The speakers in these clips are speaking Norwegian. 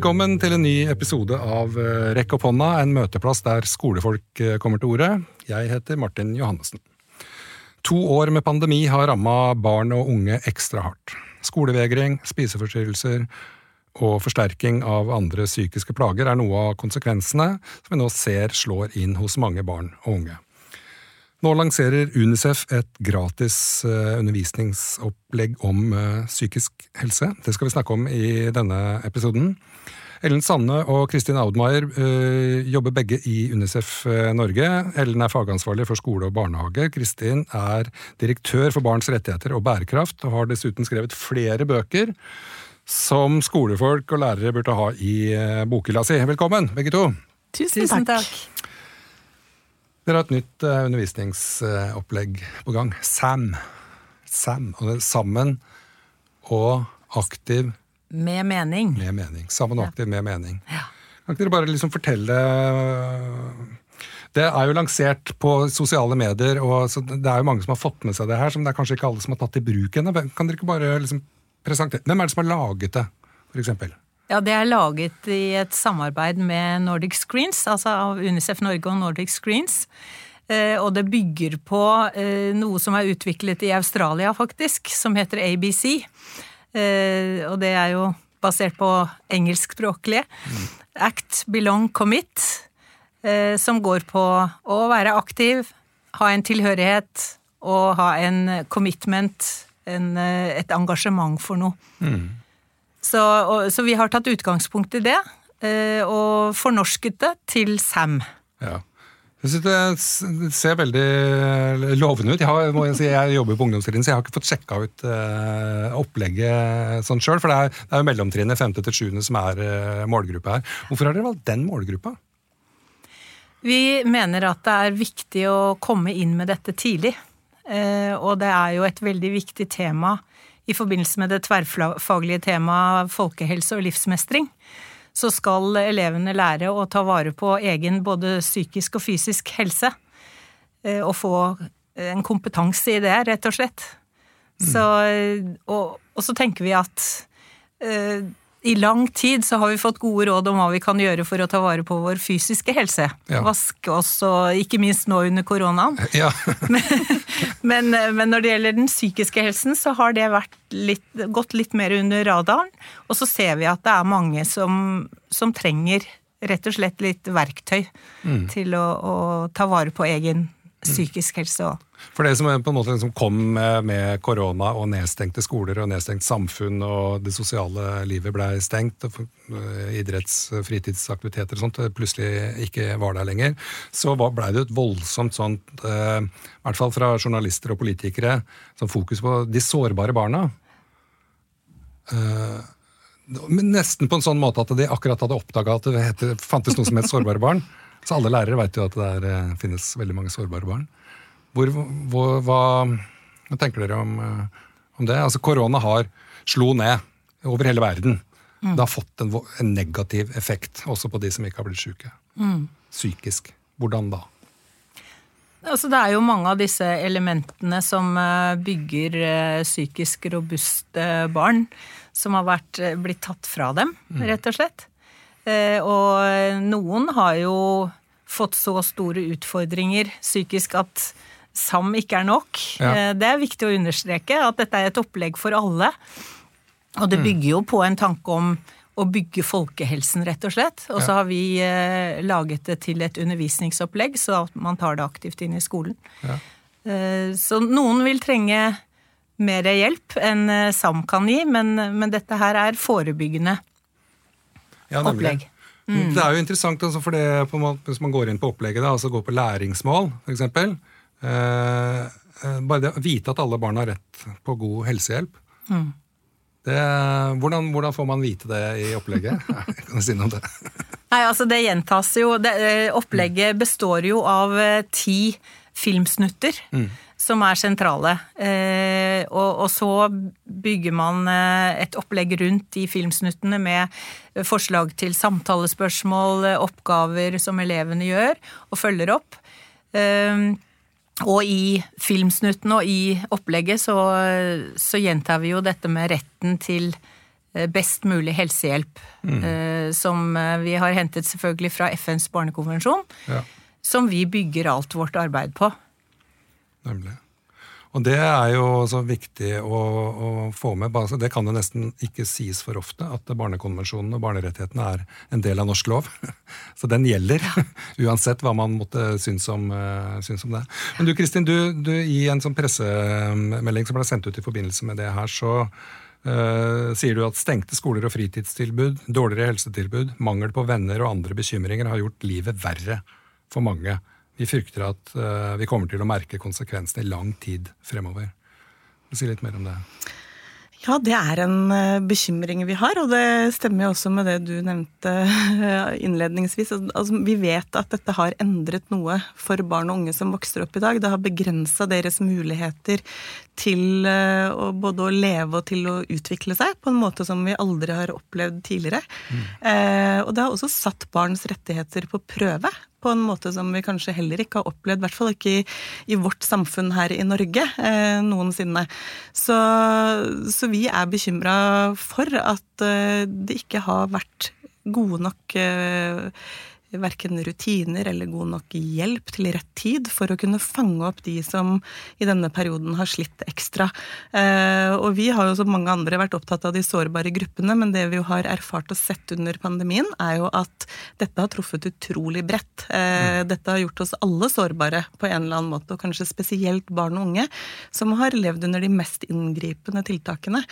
Velkommen til en ny episode av eh, Rekk opp hånda, en møteplass der skolefolk eh, kommer til orde. Jeg heter Martin Johannessen. To år med pandemi har ramma barn og unge ekstra hardt. Skolevegring, spiseforstyrrelser og forsterking av andre psykiske plager er noe av konsekvensene som vi nå ser slår inn hos mange barn og unge. Nå lanserer Unicef et gratis eh, undervisningsopplegg om psykisk helse. Det skal vi snakke om i denne episoden. Ellen Sanne og Kristin Audmaier øh, jobber begge i Unicef Norge. Ellen er fagansvarlig for skole og barnehage. Kristin er direktør for barns rettigheter og bærekraft, og har dessuten skrevet flere bøker som skolefolk og lærere burde ha i bokhylla si. Velkommen, begge to. Tusen, Tusen takk. Dere har et nytt uh, undervisningsopplegg på gang. SAM. SAM. Og det er sammen og aktiv Med mening. Med mening. Sammen og aktiv med mening. Ja. Kan ikke dere bare liksom fortelle Det er jo lansert på sosiale medier, og det er jo mange som har fått med seg det her, som det er kanskje ikke alle som har tatt i bruk ennå. Kan dere ikke bare liksom presentere Hvem er det som har laget det, eksempel? Ja, Det er laget i et samarbeid med Nordic Screens, altså av Unicef Norge og Nordic Screens. Eh, og det bygger på eh, noe som er utviklet i Australia, faktisk, som heter ABC. Eh, og det er jo basert på engelskspråklige. Mm. Act, belong, commit. Som går på å være aktiv, ha en tilhørighet og ha en commitment, en, et engasjement for noe. Mm. Så, og, så, vi har tatt utgangspunkt i det, eh, og fornorsket det til Sam. Ja. Jeg synes Det ser veldig lovende ut. Jeg, har, jeg, si, jeg jobber på ungdomstrinnet, så jeg har ikke fått sjekka ut uh, opplegget sånn sjøl. For det er, det er jo mellomtrinnet, femte til sjuende, som er uh, målgruppa her. Hvorfor har dere valgt den målgruppa? Vi mener at det er viktig å komme inn med dette tidlig. Uh, og det er jo et veldig viktig tema i forbindelse med det tverrfaglige temaet folkehelse og livsmestring, så skal elevene lære å ta vare på egen både psykisk og fysisk helse. Eh, og få en kompetanse i det, rett og slett. Så, og, og, så tenker vi at eh, i lang tid så har vi fått gode råd om hva vi kan gjøre for å ta vare på vår fysiske helse. Ja. Vaske oss, og ikke minst nå under koronaen. Ja. men, men, når det gjelder den psykiske helsen, så har det litt, gått litt mer under radaren. Og så ser vi at det er mange som, som trenger rett og slett litt verktøy mm. til å, å, ta vare på egen psykisk helse òg. For det som på en måte liksom kom med korona og nedstengte skoler og nedstengt samfunn, og det sosiale livet blei stengt, og eh, idretts- og fritidsaktiviteter og sånt plutselig ikke var der lenger, så blei det et voldsomt sånt, eh, i hvert fall fra journalister og politikere, sånn fokus på de sårbare barna. Eh, men nesten på en sånn måte at de akkurat hadde oppdaga at det fantes noe som het sårbare barn. Så alle lærere vet jo at det er, finnes veldig mange sårbare barn. Hvor, hvor, hva, hva, tenker dere om, eh, om, det? Altså, Korona har slo ned over hele verden. Mm. Det har fått en, en, negativ effekt også på de som ikke har blitt syke. Mm. Psykisk. Hvordan da? Altså, det er jo mange av disse elementene som eh, bygger eh, psykisk robuste barn, som har vært, blitt tatt fra dem, mm. rett og slett. Og noen har jo fått så store utfordringer psykisk at SAM ikke er nok. Ja. Eh, det er viktig å understreke at dette er et opplegg for alle. Og det mm. bygger jo på en tanke om å bygge folkehelsen, rett og slett. Og så har vi eh, laget det til et undervisningsopplegg, så at man tar det aktivt inn i skolen. Ja. Eh, så noen vil trenge mer hjelp enn eh, SAM kan gi, men, men dette her er forebyggende ja, opplegg. Mm. Det er jo interessant altså, for det, hvis man går inn på opplegget, da, altså går på læringsmål f.eks. Eh, eh, bare det å vite at alle barn har rett på god helsehjelp. Mm. Det, hvordan, hvordan, får man vite det i opplegget? kan du si noe om det? Nei, altså Det gjentas jo. Det, eh, opplegget består jo av ti filmsnutter. Mm. Som er sentrale. Eh, og, og, så bygger man et opplegg rundt de filmsnuttene med forslag til samtalespørsmål, oppgaver som elevene gjør og følger opp. Eh, og i filmsnutten og i opplegget så, så, gjentar vi jo dette med retten til eh, best mulig helsehjelp. Mm. Som vi har hentet selvfølgelig fra FNs barnekonvensjon. Ja. Som vi bygger alt vårt arbeid på. Nemlig. Og det er jo så viktig å, å få med. Det kan jo nesten ikke sies for ofte, at Barnekonvensjonen og barnerettighetene er en del av norsk lov. Så den gjelder, uansett hva man måtte synes om, uh, synes om det. Men du Kristin, du, du, i en sånn pressemelding som ble sendt ut i forbindelse med det her, så uh, sier du at stengte skoler og fritidstilbud, dårligere helsetilbud, mangel på venner og andre bekymringer har gjort livet verre for mange. Vi frykter at uh, vi kommer til å merke konsekvensene i lang tid fremover. Si litt mer om det. Ja, det er en eh, bekymring vi har, og det stemmer jo også med det du nevnte innledningsvis. Altså, vi vet at dette har endret noe for barn og unge som vokser opp i dag. Det har begrensa deres muligheter til eh, å, både å leve og til å utvikle seg på en måte som vi aldri har opplevd tidligere. Mm. Eh, og det har også satt barns rettigheter på prøve på en måte som vi kanskje heller ikke har opplevd, i hvert fall ikke i, i vårt samfunn her i Norge eh, noensinne. Så, så, vi er bekymra for at eh, det ikke har vært gode nok eh, verken rutiner eller god nok hjelp til rett tid for å kunne fange opp de som i denne perioden har slitt ekstra. Eh, og vi har jo som mange andre vært opptatt av de sårbare gruppene, men det vi jo har erfart og sett under pandemien, er jo at dette har truffet utrolig bredt. Eh, mm. Dette har gjort oss alle sårbare på en eller annen måte, og kanskje spesielt barn og unge, som har levd under de mest inngripende tiltakene.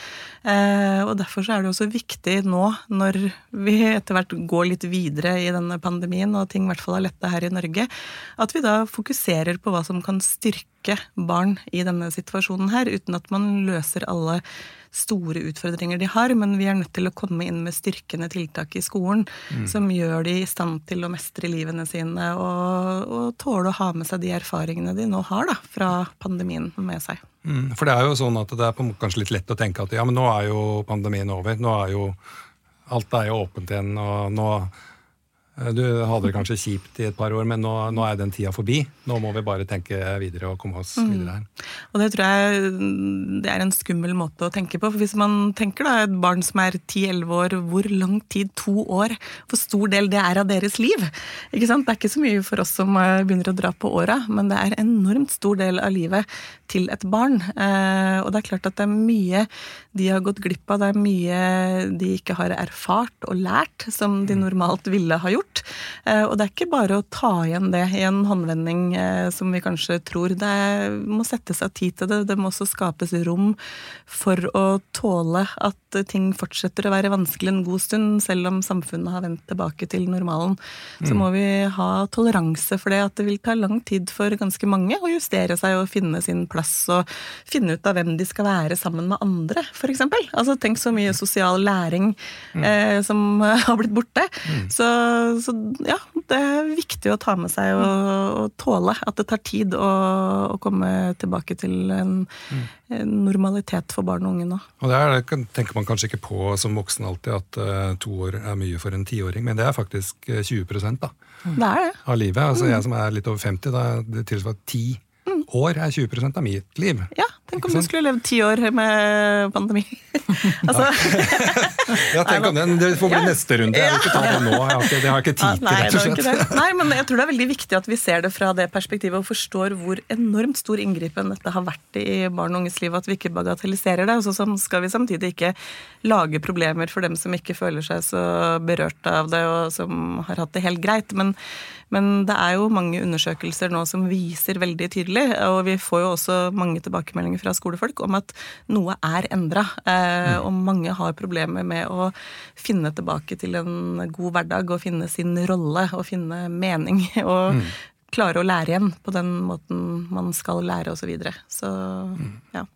Eh, og derfor så er det også viktig nå, når vi etter hvert går litt videre i denne pandemien, pandemien og ting i hvert fall har letta her i Norge, at vi da fokuserer på hva som kan styrke barn i denne situasjonen her, uten at man løser alle store utfordringer de har, men vi er nødt til å komme inn med styrkende tiltak i skolen mm. som gjør de i stand til å mestre livene sine og, og, tåle å ha med seg de erfaringene de nå har da, fra pandemien med seg. Mm, for det er jo sånn at det er kanskje litt lett å tenke at ja, men nå er jo pandemien over. Nå er jo alt er jo åpent igjen, og nå du hadde det kanskje kjipt i et par år, men nå, nå, er den tida forbi. Nå må vi bare tenke videre og komme oss mm. videre her. Og det tror jeg det er en skummel måte å tenke på. For hvis man tenker da et barn som er 10-11 år, hvor lang tid to år, hvor stor del det er av deres liv? Ikke sant? Det er ikke så mye for oss som eh, begynner å dra på åra, men det er enormt stor del av livet til et barn. Eh, og det er klart at det er mye de har gått glipp av, det er mye de ikke har erfart og lært, som de mm. normalt ville ha gjort gjort. Eh, og det er ikke bare å ta igjen det i en håndvending eh, som vi kanskje tror. Det må settes av tid til det. Det må også skapes rom for å tåle at ting fortsetter å være vanskelig en god stund, selv om samfunnet har vendt tilbake til normalen. Så mm. må vi ha toleranse for det, at det vil ta lang tid for ganske mange å justere seg og finne sin plass og finne ut av hvem de skal være sammen med andre, f.eks. Altså, tenk så mye sosial læring mm. eh, som har blitt borte. Mm. Så, så ja, det er viktig å ta med seg og, og tåle at det tar tid å, å komme tilbake til en, mm. en, normalitet for barn og unge nå. Og det, er, det, tenker man kanskje ikke på som voksen alltid, at uh, to år er mye for en tiåring, men det er faktisk 20 eh, da, mm. det det. av livet. Altså mm. Jeg som er litt over 50, da, det tilsvarer ti mm. år er 20% av mitt liv. Ja, Tenk om du skulle levd ti år med pandemi. altså. ja, tenk om det. Det får bli neste runde. Jeg vil ikke ta det nå. Jeg har ikke, det har ikke tid til, rett og slett. Nei, men jeg tror det er veldig viktig at vi ser det fra det perspektivet og forstår hvor enormt stor inngripen dette har vært i barn og unges liv, at vi ikke bagatelliserer det. Og så skal vi samtidig ikke lage problemer for dem som ikke føler seg så berørt av det, og som har hatt det helt greit. Men, men det er jo mange undersøkelser nå som viser veldig tydelig, og vi får jo også mange tilbakemeldinger fra skolefolk om at noe er endra. Eh, mm. og mange har problemer med å finne tilbake til en god hverdag og finne sin rolle og finne mening. og mm. klare å lære igjen på den måten man skal lære, osv. Så, videre. så mm. ja.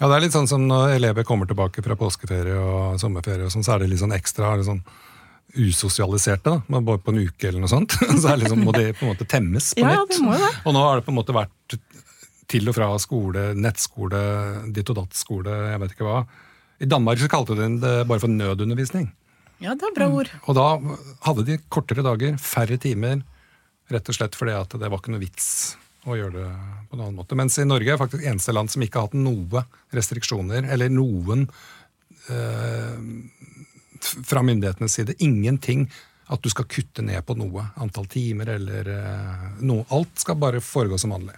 Ja, det er litt sånn som når elever kommer tilbake fra påskeferie og sommerferie, og sånn, så er det litt sånn ekstra litt sånn usosialiserte, da, man bare på en uke eller noe sånt. Så liksom, må det på en måte temmes på ja, nytt. Ja, og nå har det på en måte vært til og fra skole, nettskole, ditt og datt-skole, jeg vet ikke hva. I Danmark så kalte de det bare for nødundervisning. Ja, det er bra ord. Mm. Og da hadde de kortere dager, færre timer, rett og slett fordi at det var ikke noe vits å gjøre det på en annen måte. Mens i Norge er faktisk eneste land som ikke har hatt noe restriksjoner, eller noen fra myndighetenes side. Ingenting at du skal kutte ned på noe. Antall timer eller noe. Alt skal bare foregå som vanlig.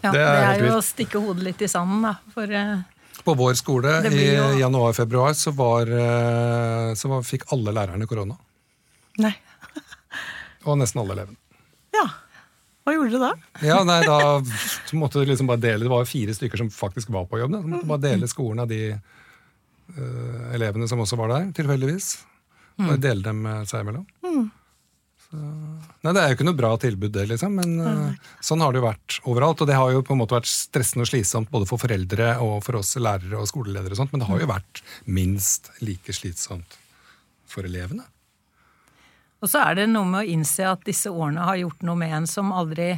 Ja, det er, det er jo å stikke hodet litt i sanden, da. For, på vår skole i januar-februar så, var, så var, fikk alle lærerne korona. Nei. Og nesten alle elevene. Ja. Hva gjorde du da? Ja, nei, da måtte du liksom bare dele, Det var fire stykker som faktisk var på jobb. Så måtte bare dele skolen av de uh, elevene som også var der, tilfeldigvis. Bare mm. dele dem seg imellom. Mm. Så, nei, Det er jo ikke noe bra tilbud, det, liksom, men uh, sånn har det jo vært overalt. Og det har jo på en måte vært stressende og slitsomt både for foreldre og for oss lærere og skoleledere, og sånt, men det har jo mm. vært minst like slitsomt for elevene. Og så er det noe med å innse at disse årene har gjort noe med en som aldri,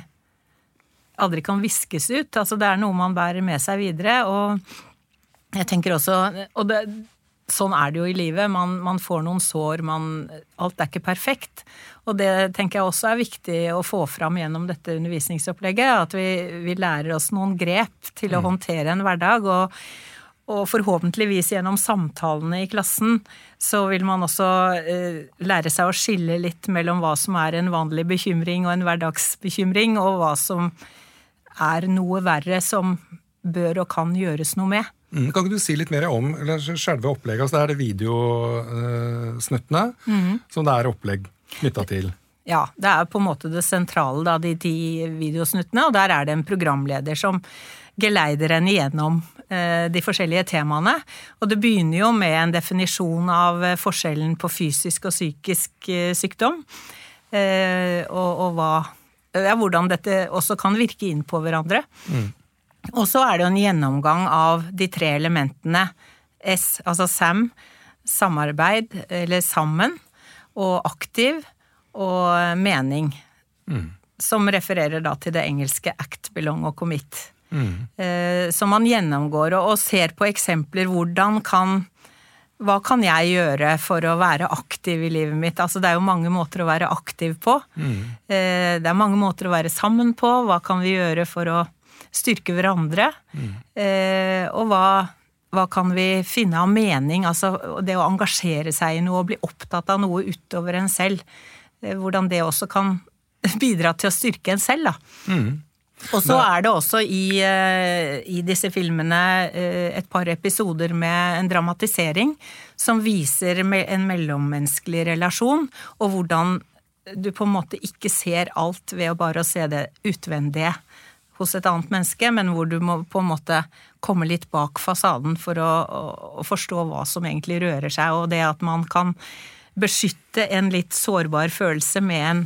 aldri kan viskes ut. Altså det er noe man bærer med seg videre. Og jeg tenker også Og det, sånn er det jo i livet. Man, man får noen sår, man, Alt er ikke perfekt. Og det tenker jeg også er viktig å få fram gjennom dette undervisningsopplegget. At vi, vi lærer oss noen grep til å mm. håndtere en hverdag. og og forhåpentligvis gjennom samtalene i klassen så vil man også eh, lære seg å skille litt mellom hva som er en vanlig bekymring og en hverdagsbekymring, og hva som er noe verre som bør og kan gjøres noe med. Mm, kan ikke du si litt mer om selve opplegget? Altså, det er det videosnuttene mm. som det er opplegg knytta til. Ja, det er på en måte det sentrale, da, de ti videosnuttene. Og der er det en programleder som geleider en igjennom Eh, de forskjellige temaene. Og det begynner jo med en definisjon av eh, forskjellen på fysisk og psykisk eh, sykdom. Og, og hva, ja, hvordan dette også kan virke inn på hverandre. Mm. Og så er det jo en gjennomgang av de tre elementene S, altså SAM, samarbeid, eller sammen, og aktiv, og mening. Mm. Som refererer da til det engelske act, belong og commit. Mm. Som man gjennomgår og, ser på eksempler. Hvordan kan hva kan jeg gjøre for å være aktiv i livet mitt? Altså, det er jo mange måter å være aktiv på. Mm. Eh, det er mange måter å være sammen på. Hva kan vi gjøre for å styrke hverandre? Mm. Eh, og hva, hva, kan vi finne av mening? Altså det å engasjere seg i noe og bli opptatt av noe utover en selv. Hvordan det også kan bidra til å styrke en selv, da. Mm. Og så er det også i, eh, i, disse filmene eh, et par episoder med en dramatisering som viser en mellommenneskelig relasjon, og hvordan du på en måte ikke ser alt ved å bare se det utvendige hos et annet menneske, men hvor du må på en måte komme litt bak fasaden for å, å forstå hva som egentlig rører seg, og det at man kan beskytte en litt sårbar følelse med en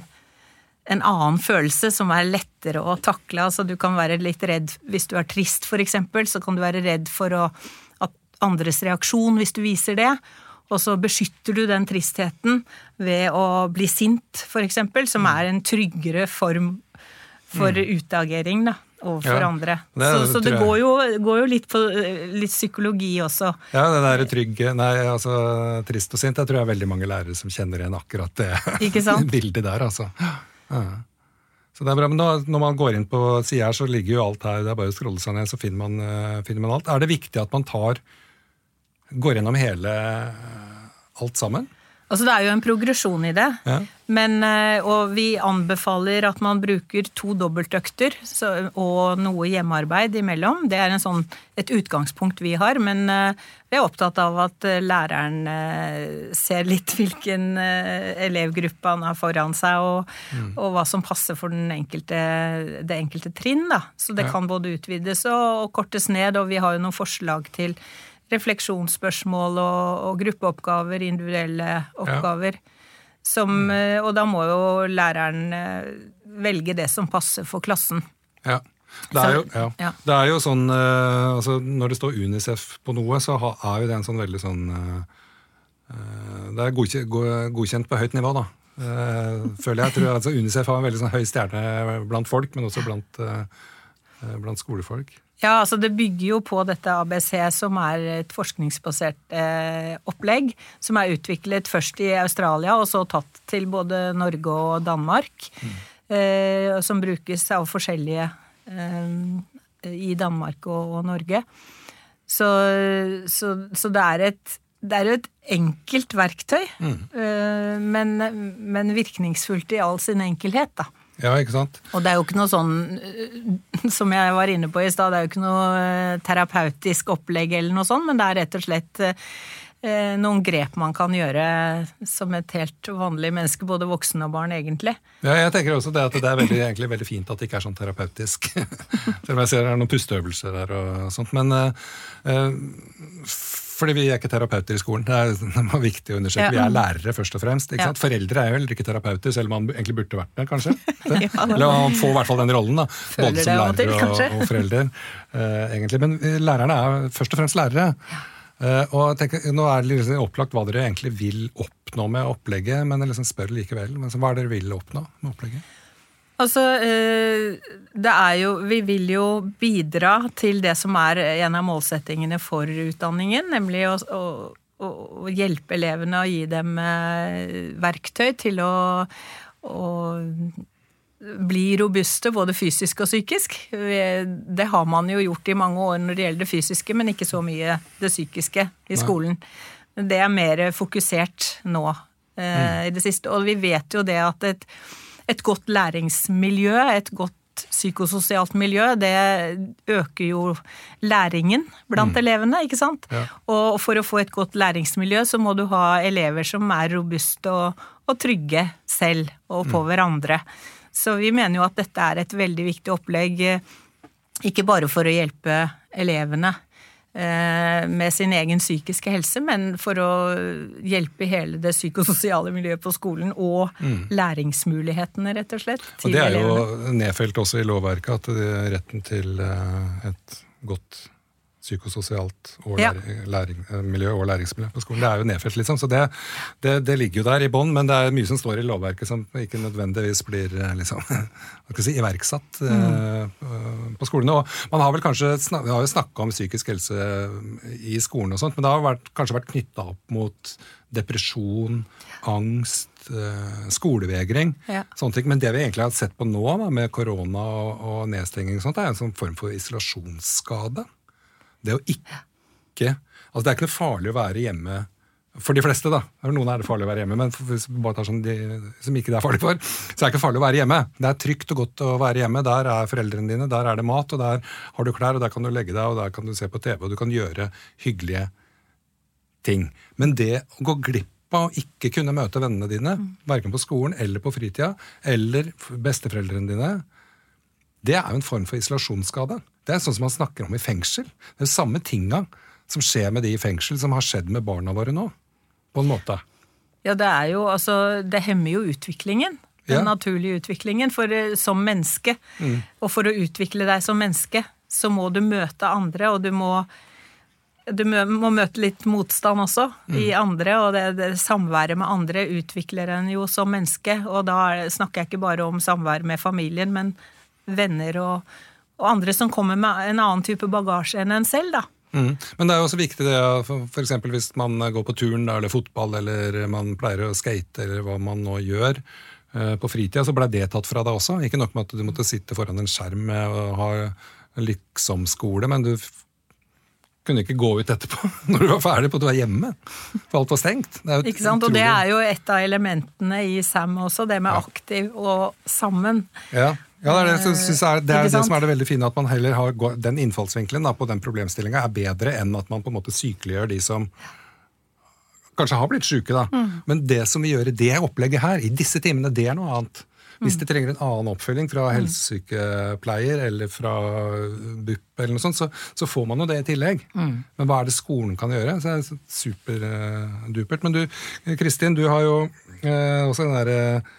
en annen følelse som er lettere å takle. Altså du kan være litt redd hvis du er trist, f.eks., så kan du være redd for å, at andres reaksjon hvis du viser det. Og så beskytter du den tristheten ved å bli sint, f.eks., som mm. er en tryggere form for mm. utagering da, overfor ja, andre. Det, så, så det går jo, går jo, litt på litt psykologi også. Ja, det der trygge Nei, altså trist og sint, jeg tror jeg er veldig mange lærere som kjenner igjen akkurat det bildet der, altså. Ja. Så det er bra, men Når man går inn på sida her, så ligger jo alt her. Det er bare å scrolle seg ned, så finner man, uh, finner man, alt. Er det viktig at man tar går gjennom hele uh, alt sammen? Altså Det er jo en progresjon i det. Ja. Men, eh, og vi anbefaler at man bruker to dobbeltøkter og noe hjemmearbeid imellom. Det er sånn, et utgangspunkt vi har, men eh, vi er opptatt av at eh, læreren ser litt hvilken elevgruppe han har foran seg, og, mm. og hva som passer for enkelte, det enkelte trinn. Da. Så det ja. kan både utvides og kortes ned, og vi har jo noen forslag til refleksjonsspørsmål og, og gruppeoppgaver, individuelle oppgaver. Ja. Som, mm. Eh, og da må jo læreren eh, velge det som passer for klassen. Ja. Det er, jo, ja. Det er jo, sånn uh, altså Når det står Unicef på noe, så er jo det en sånn veldig sånn Det er godkjent, på høyt nivå, da. Føler jeg tror altså Unicef har en veldig sånn høy stjerne blant folk, men også blant, blant skolefolk. Ja, altså det bygger jo på dette ABC, som er et forskningsbasert eh, opplegg. Som er utviklet først i Australia, og så tatt til både Norge og Danmark. Mm. Eh, som brukes av forskjellige eh, i Danmark og, og, Norge. Så, så, så det er et det er jo et enkelt verktøy, mm. men, men, virkningsfullt i all sin enkelhet, da. Ja, ikke sant? Og det er jo ikke noe sånn, eh, som jeg var inne på i stad, det er jo ikke noe eh, terapeutisk opplegg eller noe sånt, men det er rett og slett noen grep man kan gjøre som et helt vanlig menneske, både voksen og barn, egentlig. Ja, jeg tenker også det at det er veldig, egentlig veldig fint at det ikke er sånn terapeutisk. Selv om jeg ser det er noen pusteøvelser der og sånt. Men uh, fordi vi er ikke terapeuter i skolen. Det er, det er viktig å undersøke. Ja. Vi er lærere, først og fremst. Ja. Foreldre er jo heller ikke terapeuter, selv om man egentlig burde vært det, kanskje. Ja, Eller man får i hvert fall den rollen, da. Både som lærere og, og forelder. Uh, egentlig. Men lærerne er først og fremst lærere. Uh, og tenker, Nå er det liksom opplagt hva dere egentlig vil oppnå med opplegget, men jeg liksom spør likevel. Men hva er det dere vil oppnå med opplegget? Altså, eh, det er jo Vi vil jo bidra til det som er en av målsettingene for utdanningen, nemlig å, å, å hjelpe elevene og gi dem eh, verktøy til å, å bli robuste, både fysisk og psykisk. Det har man jo gjort i mange år når det gjelder det fysiske, men ikke så mye det psykiske i skolen. Det er mer fokusert nå eh, mm. i det siste. Og vi vet jo det at et et godt læringsmiljø, et godt psykososialt miljø, det øker jo læringen blant mm. elevene, ikke sant? Ja. Og for å få et godt læringsmiljø, så må du ha elever som er robuste og, og trygge selv og på mm. hverandre. Så vi mener jo at dette er et veldig viktig opplegg, ikke bare for å hjelpe elevene, Eh, med sin egen psykiske helse, men for å hjelpe hele det psykososiale miljøet på skolen og mm. læringsmulighetene, rett og slett. og det er jo nedfelt også i lovverket at retten til eh, et godt psykososialt og ja. læring, eh, miljø og læringsmiljø på skolen. Det er jo nedfelt, liksom. Så det, det, det ligger jo der i bånn, men det er mye som står i lovverket som ikke nødvendigvis blir eh, liksom, si, iverksatt mm. uh, på skolene. Og man har vel kanskje snak, har jo snakka om psykisk helse i skolen og sånt, men det har vært, kanskje vært knytta opp mot depresjon, angst, skolevegring. Ja. sånne ting. Men det vi egentlig har sett på nå, da, med korona og, og nedstenging, og sånt, er en sånn form for isolasjonsskade. Det å ikke Altså, det er ikke noe farlig å være hjemme for de fleste, da. Noen er det farlig å være hjemme, men hvis vi bare tar sånn de som ikke det er farlig for, så er det ikke farlig å være hjemme. Det er trygt og godt å være hjemme. Der er foreldrene dine, der er det mat, og der har du klær, og der kan du legge deg, og der kan du se på TV, og du kan gjøre hyggelige ting. Men det å gå glipp av å ikke kunne møte vennene dine, mm. verken på skolen eller på fritida, eller besteforeldrene dine, det er jo en form for isolasjonsskade. Det er sånn som man snakker om i fengsel. Det er samme tinga som skjer med de i fengsel, som har skjedd med barna våre nå. På en måte. Ja, det er jo altså Det hemmer jo utviklingen. Den ja. naturlige utviklingen. For eh, som menneske, mm. og for å utvikle deg som menneske, så må du møte andre, og du må du må møte litt motstand også mm. i andre, og det, det samværet med andre utvikler en jo som menneske. Og da snakker jeg ikke bare om samvær med familien, men venner og, og andre som kommer med en annen type bagasje enn en selv, da. Mm. Men det er jo også viktig det, f.eks. hvis man går på turn eller fotball eller man pleier å skate eller hva man nå gjør. Eh, på fritida så blei det tatt fra deg også. Ikke nok med at du måtte sitte foran en skjerm og ha liksom-skole, men du kunne ikke gå ut etterpå når du var ferdig på at du var hjemme. For alt var stengt. ikke sant, Og det er jo et av elementene i SAM også, det med aktiv og sammen. Ja. Ja, Det er det, synes jeg, det, er det som er det veldig fine, at man heller har den innfallsvinkelen da, på den problemstillinga er bedre enn at man på en måte sykeliggjør de som kanskje har blitt syke. da. Mm. Men det som vi gjør i det opplegget her, i disse timene, det er noe annet. Hvis mm. de trenger en annen oppfølging fra mm. helsesykepleier eller fra BUP, eller noe sånt, så, så får man jo det i tillegg. Mm. Men hva er det skolen kan gjøre? Så det er superdupert. Men du Kristin, du har jo eh, også den derre eh,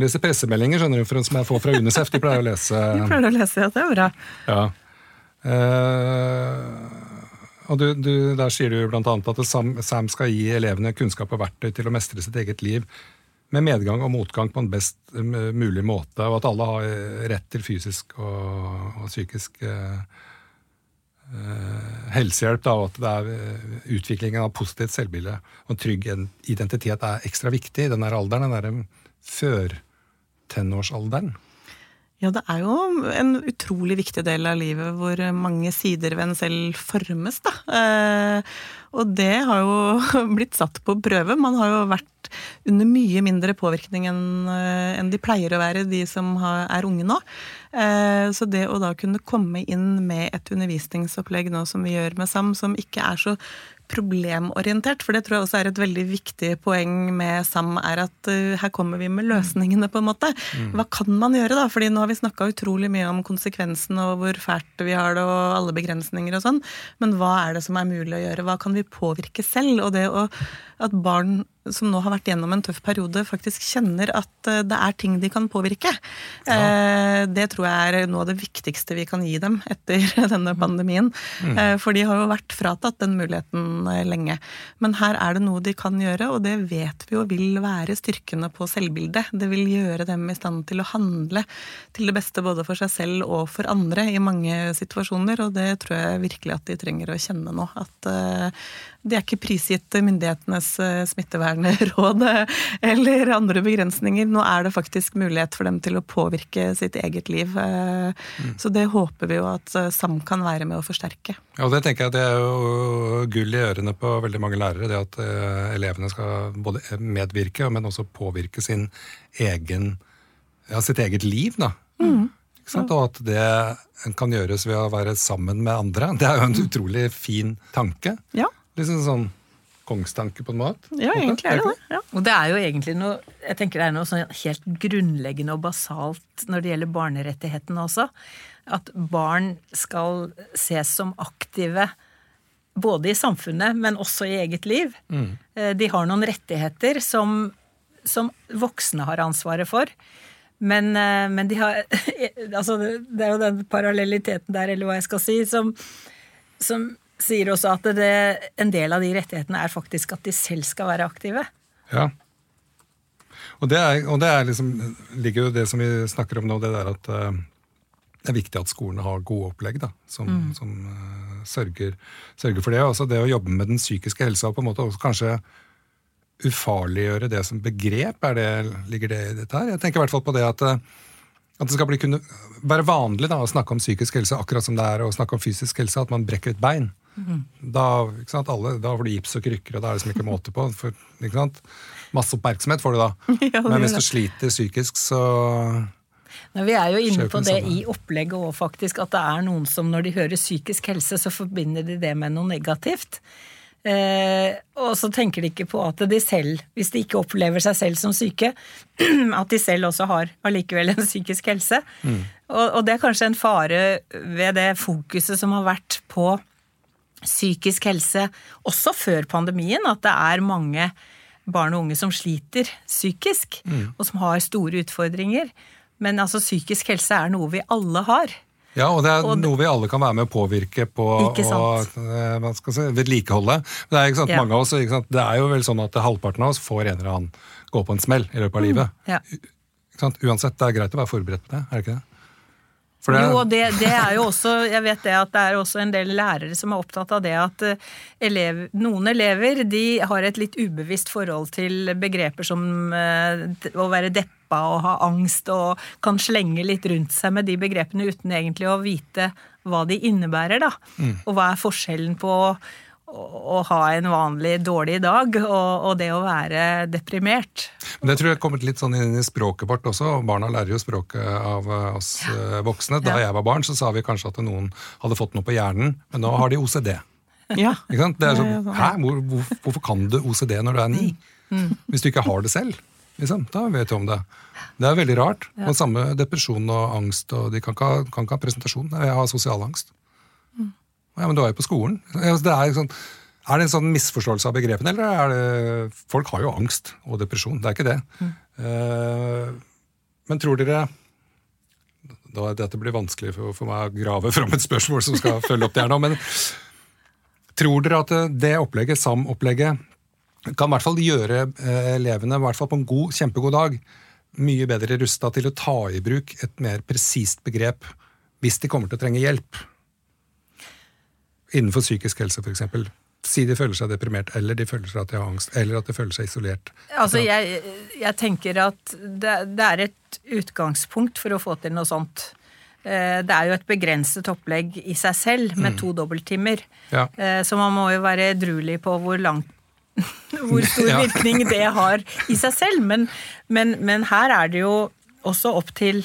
leser pressemeldinger, skjønner du, for som jeg får fra Unicef. De pleier å lese. De pleier å lese, ja, det er bra. Ja. Uh, og du, du, Der sier du bl.a. at Sam, Sam skal gi elevene kunnskap og verktøy til å mestre sitt eget liv med medgang og motgang på en best mulig måte, og at alle har rett til fysisk og, og psykisk uh, helsehjelp. Da, og at det er utviklingen av positivt selvbilde og trygg identitet er ekstra viktig i denne alderen. den der, før tenårsalderen? Ja, det er jo en utrolig viktig del av livet hvor mange sider ved en selv formes, da. Eh, og det har jo blitt satt på prøve. Man har jo vært under mye mindre påvirkning enn eh, de pleier å være, de som er unge nå. Eh, så det å da kunne komme inn med et undervisningsopplegg nå som vi gjør med SAM, som ikke er så problemorientert, for det tror jeg også er et veldig viktig poeng med SAM, er at uh, her kommer vi med løsningene, på en måte. Mm. Hva kan man gjøre, da? Fordi nå har vi snakka utrolig mye om konsekvensene og hvor fælt vi har det og alle begrensninger og sånn, men hva er det som er mulig å gjøre? Hva kan vi påvirke selv? Og det å, at barn som nå har vært gjennom en tøff periode, faktisk kjenner at eh, det er ting de kan påvirke. Ja. Eh, det tror jeg er noe av det viktigste vi kan gi dem etter denne mm. pandemien. Mm. For de har jo vært fratatt den muligheten lenge. Men her er det noe de kan gjøre, og det vet vi jo vil være styrkende på selvbildet. Det vil gjøre dem i stand til å handle til det beste både for seg selv og for andre i mange situasjoner, og det tror jeg virkelig at de trenger å kjenne nå. At de er ikke prisgitt myndighetenes eh, smittevernråd eh, eller andre begrensninger. Nå er det faktisk mulighet for dem til å påvirke sitt eget liv. Eh, mm. Så det håper vi jo at SAM kan være med å forsterke. Ja, det tenker jeg det er jo gull i ørene på veldig mange lærere. Det at elevene skal både medvirke, men også påvirke sin egen, ja, sitt eget liv. da. Mm. Og at det kan gjøres ved å være sammen med andre. Det er jo en utrolig fin tanke. Ja. Liksom sånn kongstanke på en måte? Ja, egentlig er det det. Ja. Og det er jo egentlig noe jeg tenker det er noe sånn helt grunnleggende og basalt når det gjelder barnerettighetene også. At barn skal ses som aktive både i samfunnet, men også i eget liv. Mm. Eh, de har noen rettigheter som, som voksne har ansvaret for. Men, eh, men, de har Altså, det er jo den parallelliteten der, eller hva jeg skal si, som, som sier også at det, en del av de rettighetene er faktisk at de selv skal være aktive. Ja. Og det, er, og det er liksom, ligger jo det som vi snakker om nå, det der at uh, det er viktig at skolene har gode opplegg da, som, mm. som uh, sørger, sørger, for det. Også det å jobbe med den psykiske helsa og på en måte også kanskje ufarliggjøre det som begrep. Er det, ligger det i dette her? Jeg tenker i hvert fall på det at uh, at det skal bli, kunne være vanlig da, å snakke om psykisk helse akkurat som det er å snakke om fysisk helse, at man brekker et bein. Da, alle, da, får du gips og krykker, og da er det liksom ikke måte på. For, Masse oppmerksomhet får du da. Ja, Men hvis du sliter psykisk, så Nei, vi er jo inne på det i opplegget òg, faktisk. At det er noen som når de hører psykisk helse, så forbinder de det med noe negativt. Eh, og så tenker de ikke på at de selv, hvis de ikke opplever seg selv som syke, at de selv også har allikevel en psykisk helse. Mm. Og, og, det er kanskje en fare ved det fokuset som har vært på psykisk helse også før pandemien, at det er mange barn og unge som sliter psykisk, mm. og som har store utfordringer. Men altså, psykisk helse er noe vi alle har. Ja, og det er og noe vi alle kan være med å påvirke på og eh, si, vedlikeholde. Det er, ikke sant, ja. mange av oss, det er jo vel sånn at halvparten av oss får en eller annen gå på en smell i løpet av mm, livet. Ja. Uansett, det er greit å være forberedt på det, er det ikke det? Det... Jo, og det, det, er jo også Jeg vet det at det er også en del lærere som er opptatt av det at eh, elev, noen elever de har et litt ubevisst forhold til begreper som uh, å være deppa og ha angst, og kan slenge litt rundt seg med de begrepene uten egentlig å vite hva de innebærer, da. Mm. Og hva er forskjellen på å ha en vanlig dårlig dag og, og, det å være deprimert. Men Det tror jeg kommet litt sånn inn i språket vårt også. Barna lærer jo språket av eh, oss ja. Eh, voksne. Da ja. jeg var barn, så sa vi kanskje at noen hadde fått noe på hjernen, men nå har de OCD. Ja. Ikke sant? Det er sånn, Hæ? Hvor, hvor, hvorfor kan du OCD når du er ni? Mm. Hvis du ikke har det selv? Liksom, da vet du om det. Det er veldig rart. Ja. Og samme depresjon og angst. og De kan ikke ha, kan ikke ha presentasjon. Jeg har sosial angst. Ja, men du er jo på skolen. Det er, sånn, er, det en sånn misforståelse av begrepene, eller er det Folk har jo angst og depresjon, det er ikke det. Mm. Uh, men tror dere da, Dette blir vanskelig for, for, meg å grave fram et spørsmål som skal følge opp det her nå, men tror dere at det opplegget, SAM-opplegget, kan i hvert fall gjøre uh, elevene, i hvert fall på en god, kjempegod dag, mye bedre rusta til å ta i bruk et mer presist begrep hvis de kommer til å trenge hjelp? Innenfor psykisk helse, f.eks. Si de føler seg deprimert, eller de føler seg at de har angst, eller at de føler seg isolert. Altså, jeg, jeg tenker at det, det er et utgangspunkt for å få til noe sånt. Eh, Det er jo et begrenset opplegg i seg selv, med to dobbelttimer. Ja. Eh, Så man må jo være edruelig på hvor langt hvor stor Ja. virkning det har i seg selv. Men, men, men her er det jo også opp til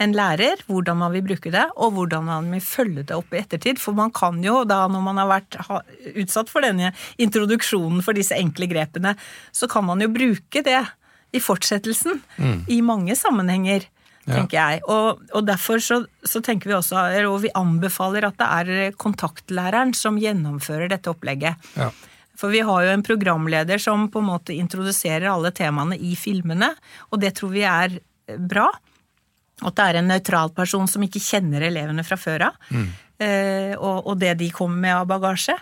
en lærer hvordan man vil bruke det, og hvordan man vil følge det opp i ettertid. For man kan jo da, når man har vært utsatt for denne introduksjonen for disse enkle grepene, så kan man jo bruke det i fortsettelsen i mange sammenhenger. Ja. tenker jeg. Og, og derfor så, så tenker vi også, og vi anbefaler at det er kontaktlæreren som gjennomfører dette opplegget. Ja. For vi har jo en programleder som på en måte introduserer alle temaene i filmene, og det tror vi er bra. At det er en nøytral person som ikke kjenner elevene fra før av, mm. og, og det de kommer med av bagasje.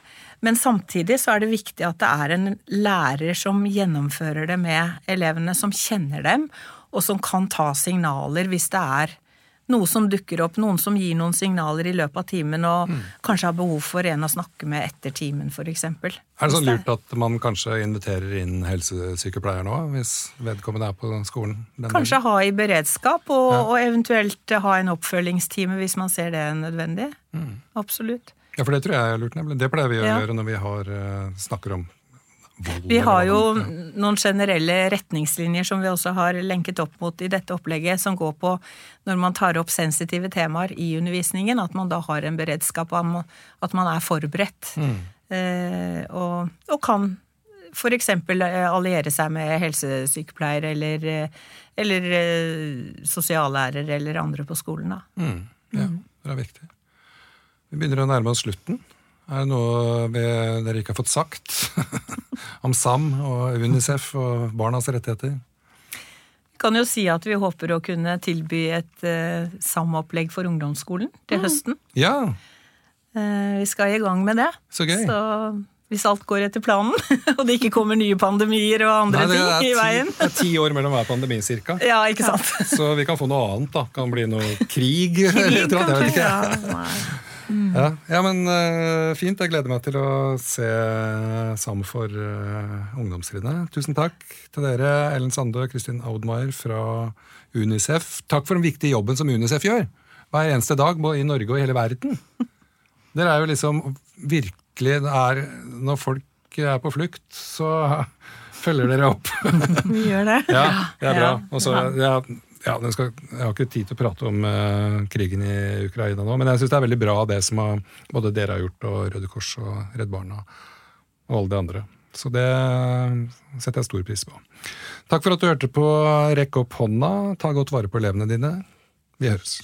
Men samtidig så er det viktig at det er en lærer som gjennomfører det med elevene, som kjenner dem, og som kan ta signaler hvis det er noe som dukker opp, noen som gir noen signaler i løpet av timen, og kanskje har behov for en å snakke med etter timen, f.eks. Er det sånn lurt at man kanskje inviterer inn helsesykepleier nå, hvis vedkommende er på skolen? den Kanskje dagen? ha i beredskap, og, og eventuelt ha en oppfølgingstime hvis man ser det er nødvendig. Absolutt. Ja, for det tror jeg er lurt, nemlig. Det pleier vi å Ja. gjøre når vi har, eh, snakker om. Vi har jo noen generelle retningslinjer som vi også har lenket opp mot i dette opplegget, som går på når man tar opp sensitive temaer i undervisningen, at man da har en beredskap, om at man- er forberedt. Mm. og, og kan f.eks. alliere seg med helsesykepleier eller, eh, eller eh, sosiallærer eller andre på skolen. Da. Mm, ja, det er viktig. Vi begynner å nærme oss slutten. Er det noe vi, dere ikke har fått sagt om SAM og UNICEF og barnas rettigheter? Vi kan jo si at vi håper å kunne tilby et uh, SAM-opplegg for ungdomsskolen til høsten. Ja, Uh, vi skal i gang med det. så gøy. Så hvis alt går etter planen, og det ikke kommer nye pandemier og andre Nei, ting ti, i veien Det er ti år mellom hver pandemi, cirka. Ja, ikke sant? Så vi kan få noe annet, da. Kan bli noe krig krig eller annet. Jeg vet ikke. Ja, nei. Ja, ja men uh, fint. Jeg gleder meg til å se Sam for uh, ungdomstrinnet. Tusen takk til dere, Ellen Sandø og Kristin Audmaier fra Unicef. Takk for den viktige jobben som Unicef gjør hver eneste dag, både i Norge og i hele verden. Dere er jo liksom virkelig er, Når folk er på flukt, så følger dere opp. Vi gjør det. Ja, det er bra. Ja. Og så, ja, ja, skal, jeg har ikke tid til å prate om uh, krigen i Ukraina nå, men jeg syns det er veldig bra det som har, både dere har gjort, og Røde Kors og Redd Barna og alle de andre. Så det setter jeg stor pris på. Takk for at du hørte på Rekk opp hånda. Ta godt vare på elevene dine. Vi høres.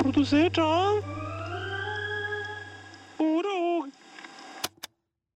Produsert av